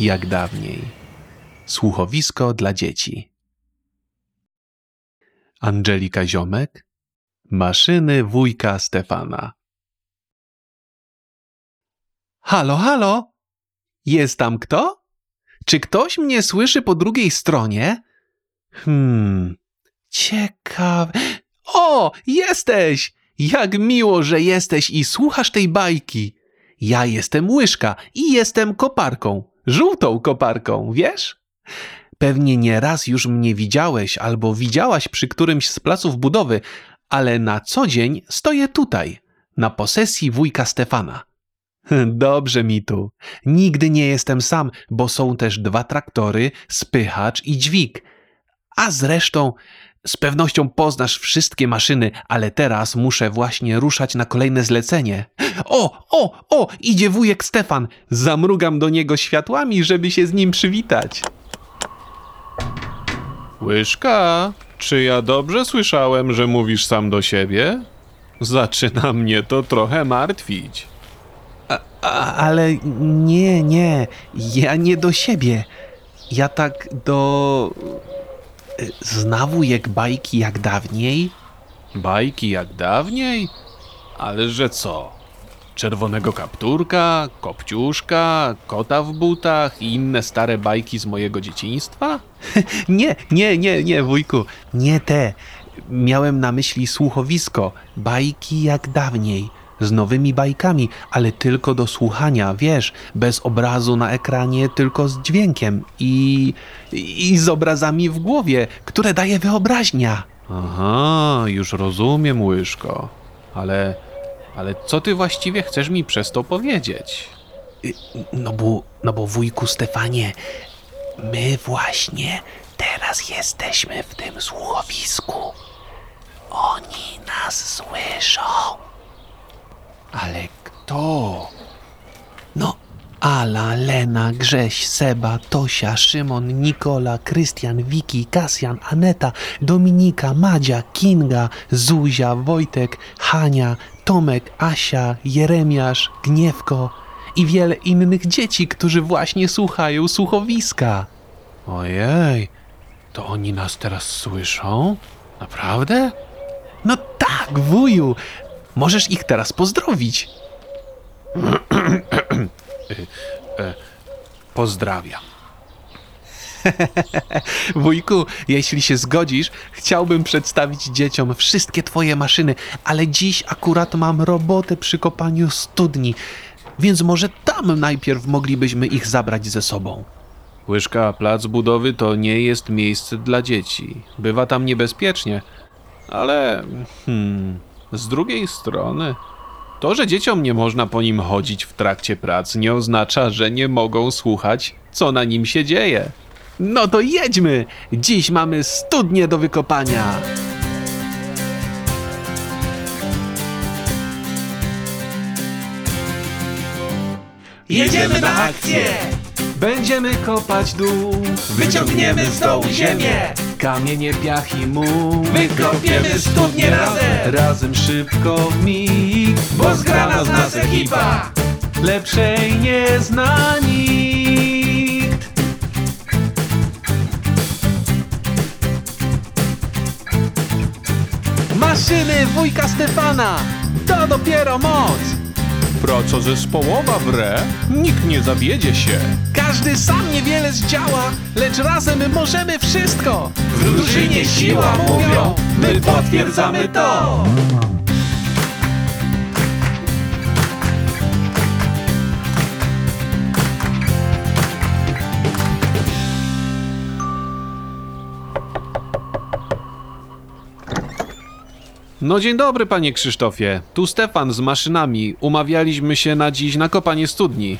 jak dawniej. Słuchowisko dla dzieci. Angelika Ziomek, maszyny wujka Stefana. Halo, halo? Jest tam kto? Czy ktoś mnie słyszy po drugiej stronie? Hmm, ciekawe. O, jesteś! Jak miło, że jesteś i słuchasz tej bajki. Ja jestem łyżka i jestem koparką, żółtą koparką, wiesz? Pewnie nie raz już mnie widziałeś albo widziałaś przy którymś z placów budowy, ale na co dzień stoję tutaj, na posesji wujka Stefana. Dobrze mi tu. Nigdy nie jestem sam, bo są też dwa traktory, spychacz i dźwig. A zresztą z pewnością poznasz wszystkie maszyny, ale teraz muszę właśnie ruszać na kolejne zlecenie. O, o, o, idzie wujek Stefan. Zamrugam do niego światłami, żeby się z nim przywitać. Łyżka, czy ja dobrze słyszałem, że mówisz sam do siebie? Zaczyna mnie to trochę martwić. A, ale nie, nie, ja nie do siebie. Ja tak do. Zna wujek bajki jak dawniej? Bajki jak dawniej? Ale że co? Czerwonego kapturka, kopciuszka, kota w butach i inne stare bajki z mojego dzieciństwa? nie, nie, nie, nie, wujku, nie te. Miałem na myśli słuchowisko, bajki jak dawniej, z nowymi bajkami, ale tylko do słuchania, wiesz, bez obrazu na ekranie, tylko z dźwiękiem i, i z obrazami w głowie, które daje wyobraźnia. Aha, już rozumiem, łyżko, ale, ale co ty właściwie chcesz mi przez to powiedzieć? No bo, no bo wujku Stefanie, my właśnie teraz jesteśmy w tym słuchowisku. Oni nas słyszą. Ale kto? No, Ala, Lena, Grześ, Seba, Tosia, Szymon, Nikola, Krystian, Wiki, Kasjan, Aneta, Dominika, Madzia, Kinga, Zuzia, Wojtek, Hania, Tomek, Asia, Jeremiasz, Gniewko i wiele innych dzieci, którzy właśnie słuchają słuchowiska. Ojej, to oni nas teraz słyszą? Naprawdę? No tak, wuju. Możesz ich teraz pozdrowić. Pozdrawiam. Wujku, jeśli się zgodzisz, chciałbym przedstawić dzieciom wszystkie twoje maszyny, ale dziś akurat mam robotę przy kopaniu studni, więc może tam najpierw moglibyśmy ich zabrać ze sobą. Łyżka, plac budowy to nie jest miejsce dla dzieci. Bywa tam niebezpiecznie, ale hmm, z drugiej strony, to, że dzieciom nie można po nim chodzić w trakcie prac, nie oznacza, że nie mogą słuchać, co na nim się dzieje. No to jedźmy! Dziś mamy studnie do wykopania! Jedziemy na akcję! Będziemy kopać dół, Wyciągniemy z dołu ziemię! kamienie, piach i muł. Wykopiemy studnie razem! Razem szybko w mig, Bo zgrana z nas ekipa! lepszej nie zna nikt. Maszyny wujka Stefana, to dopiero moc. Praca zespołowa wre, nikt nie zawiedzie się. Każdy sam niewiele zdziała, lecz razem możemy wszystko. W drużynie siła mówią, my potwierdzamy to! No dzień dobry, panie Krzysztofie. Tu Stefan z maszynami. Umawialiśmy się na dziś na kopanie studni.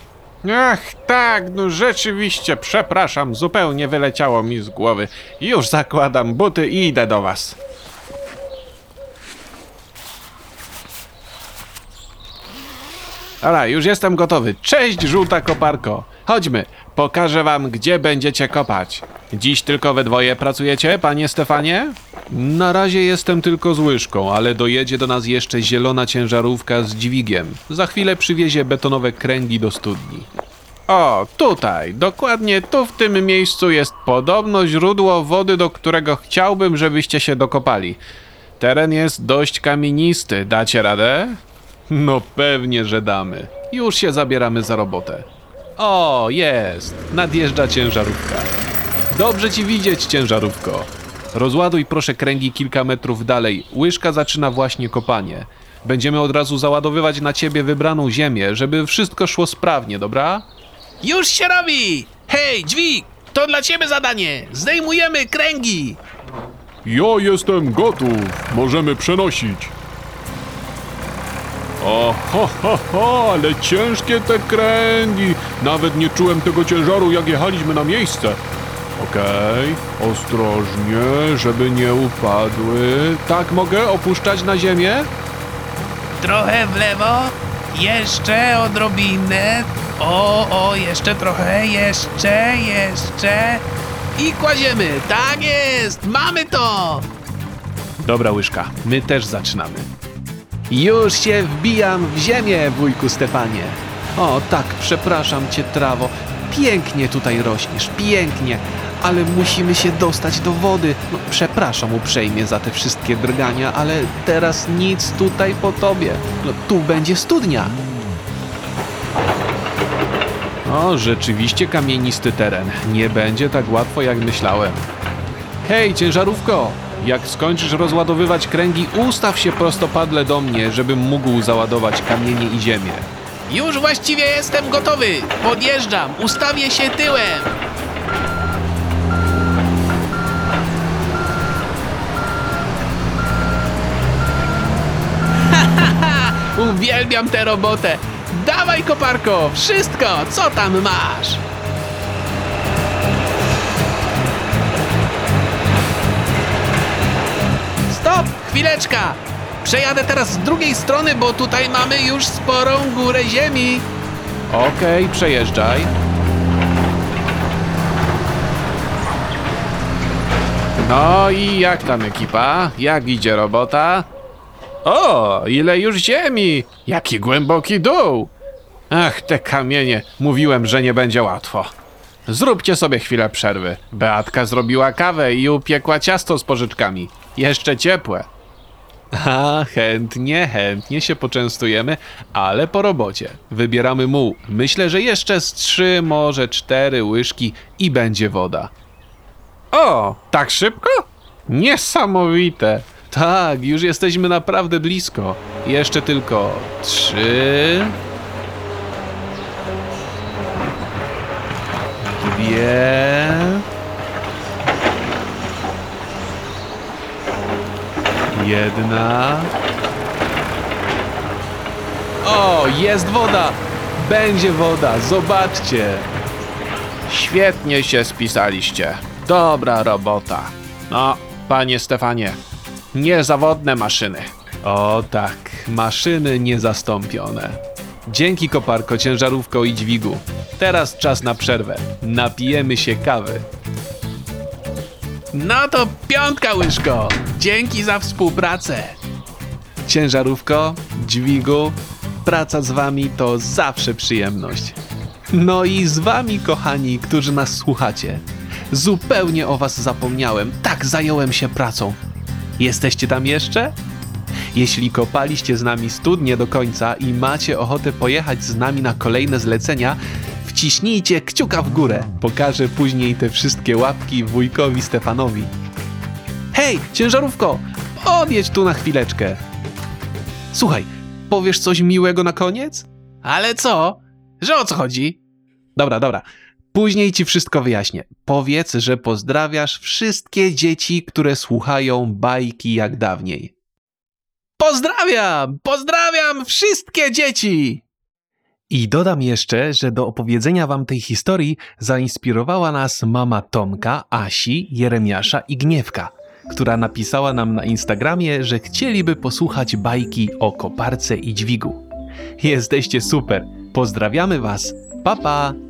Ach, tak, no rzeczywiście, przepraszam, zupełnie wyleciało mi z głowy. Już zakładam buty i idę do was. Dobra, już jestem gotowy. Cześć, żółta koparko. Chodźmy, pokażę wam, gdzie będziecie kopać. Dziś tylko we dwoje pracujecie, panie Stefanie? Na razie jestem tylko z łyżką, ale dojedzie do nas jeszcze zielona ciężarówka z dźwigiem. Za chwilę przywiezie betonowe kręgi do studni. O, tutaj, dokładnie tu w tym miejscu jest podobno źródło wody, do którego chciałbym, żebyście się dokopali. Teren jest dość kamienisty, dacie radę? No pewnie, że damy. Już się zabieramy za robotę. O, jest! Nadjeżdża ciężarówka. Dobrze ci widzieć, ciężarówko. Rozładuj proszę kręgi kilka metrów dalej. Łyżka zaczyna właśnie kopanie. Będziemy od razu załadowywać na ciebie wybraną ziemię, żeby wszystko szło sprawnie, dobra? Już się robi! Hej, dźwig! To dla ciebie zadanie! Zdejmujemy kręgi! Ja jestem gotów. Możemy przenosić. O, ho, ho, ho, ale ciężkie te kręgi. Nawet nie czułem tego ciężaru, jak jechaliśmy na miejsce. Okej, ostrożnie, żeby nie upadły. Tak mogę opuszczać na ziemię? Trochę w lewo, jeszcze odrobinę. O, o, jeszcze trochę, jeszcze, jeszcze. I kładziemy, tak jest! Mamy to! Dobra, łyżka, my też zaczynamy. Już się wbijam w ziemię, wujku Stefanie. O, tak, przepraszam cię, trawo. Pięknie tutaj rośniesz, pięknie, ale musimy się dostać do wody. No, przepraszam uprzejmie za te wszystkie drgania, ale teraz nic tutaj po tobie. No, tu będzie studnia. O, rzeczywiście kamienisty teren. Nie będzie tak łatwo, jak myślałem. Hej, ciężarówko! Jak skończysz rozładowywać kręgi, ustaw się prostopadle do mnie, żebym mógł załadować kamienie i ziemię. Już właściwie jestem gotowy! Podjeżdżam, ustawię się tyłem! Uwielbiam tę robotę! Dawaj, koparko, wszystko, co tam masz? Stop, chwileczka! Przejadę teraz z drugiej strony, bo tutaj mamy już sporą górę ziemi. Okej, przejeżdżaj. No i jak tam ekipa? Jak idzie robota? O, ile już ziemi! Jaki głęboki dół! Ach, te kamienie. Mówiłem, że nie będzie łatwo. Zróbcie sobie chwilę przerwy. Beatka zrobiła kawę i upiekła ciasto z pożyczkami. Jeszcze ciepłe. A, chętnie, chętnie się poczęstujemy, ale po robocie. Wybieramy muł. Myślę, że jeszcze z trzy, może cztery łyżki i będzie woda. O, tak szybko? Niesamowite. Tak, już jesteśmy naprawdę blisko. Jeszcze tylko trzy. Dwie. Jedna. O, jest woda! Będzie woda, zobaczcie! Świetnie się spisaliście. Dobra robota. No, panie Stefanie, niezawodne maszyny. O tak, maszyny niezastąpione. Dzięki koparko, ciężarówko i dźwigu. Teraz czas na przerwę. Napijemy się kawy. No to piątka, łyżko. Dzięki za współpracę. Ciężarówko, dźwigu, praca z wami to zawsze przyjemność. No i z wami, kochani, którzy nas słuchacie. Zupełnie o was zapomniałem, tak zająłem się pracą. Jesteście tam jeszcze? Jeśli kopaliście z nami studnie do końca i macie ochotę pojechać z nami na kolejne zlecenia, wciśnijcie kciuka w górę. Pokażę później te wszystkie łapki wujkowi Stefanowi. Hej, ciężarówko, odjedź tu na chwileczkę. Słuchaj, powiesz coś miłego na koniec? Ale co? Że o co chodzi? Dobra, dobra. Później ci wszystko wyjaśnię. Powiedz, że pozdrawiasz wszystkie dzieci, które słuchają bajki jak dawniej. Pozdrawiam! Pozdrawiam wszystkie dzieci! I dodam jeszcze, że do opowiedzenia wam tej historii zainspirowała nas mama Tomka, Asi, Jeremiasza i Gniewka, która napisała nam na Instagramie, że chcieliby posłuchać bajki o koparce i dźwigu. Jesteście super. Pozdrawiamy was. Pa pa!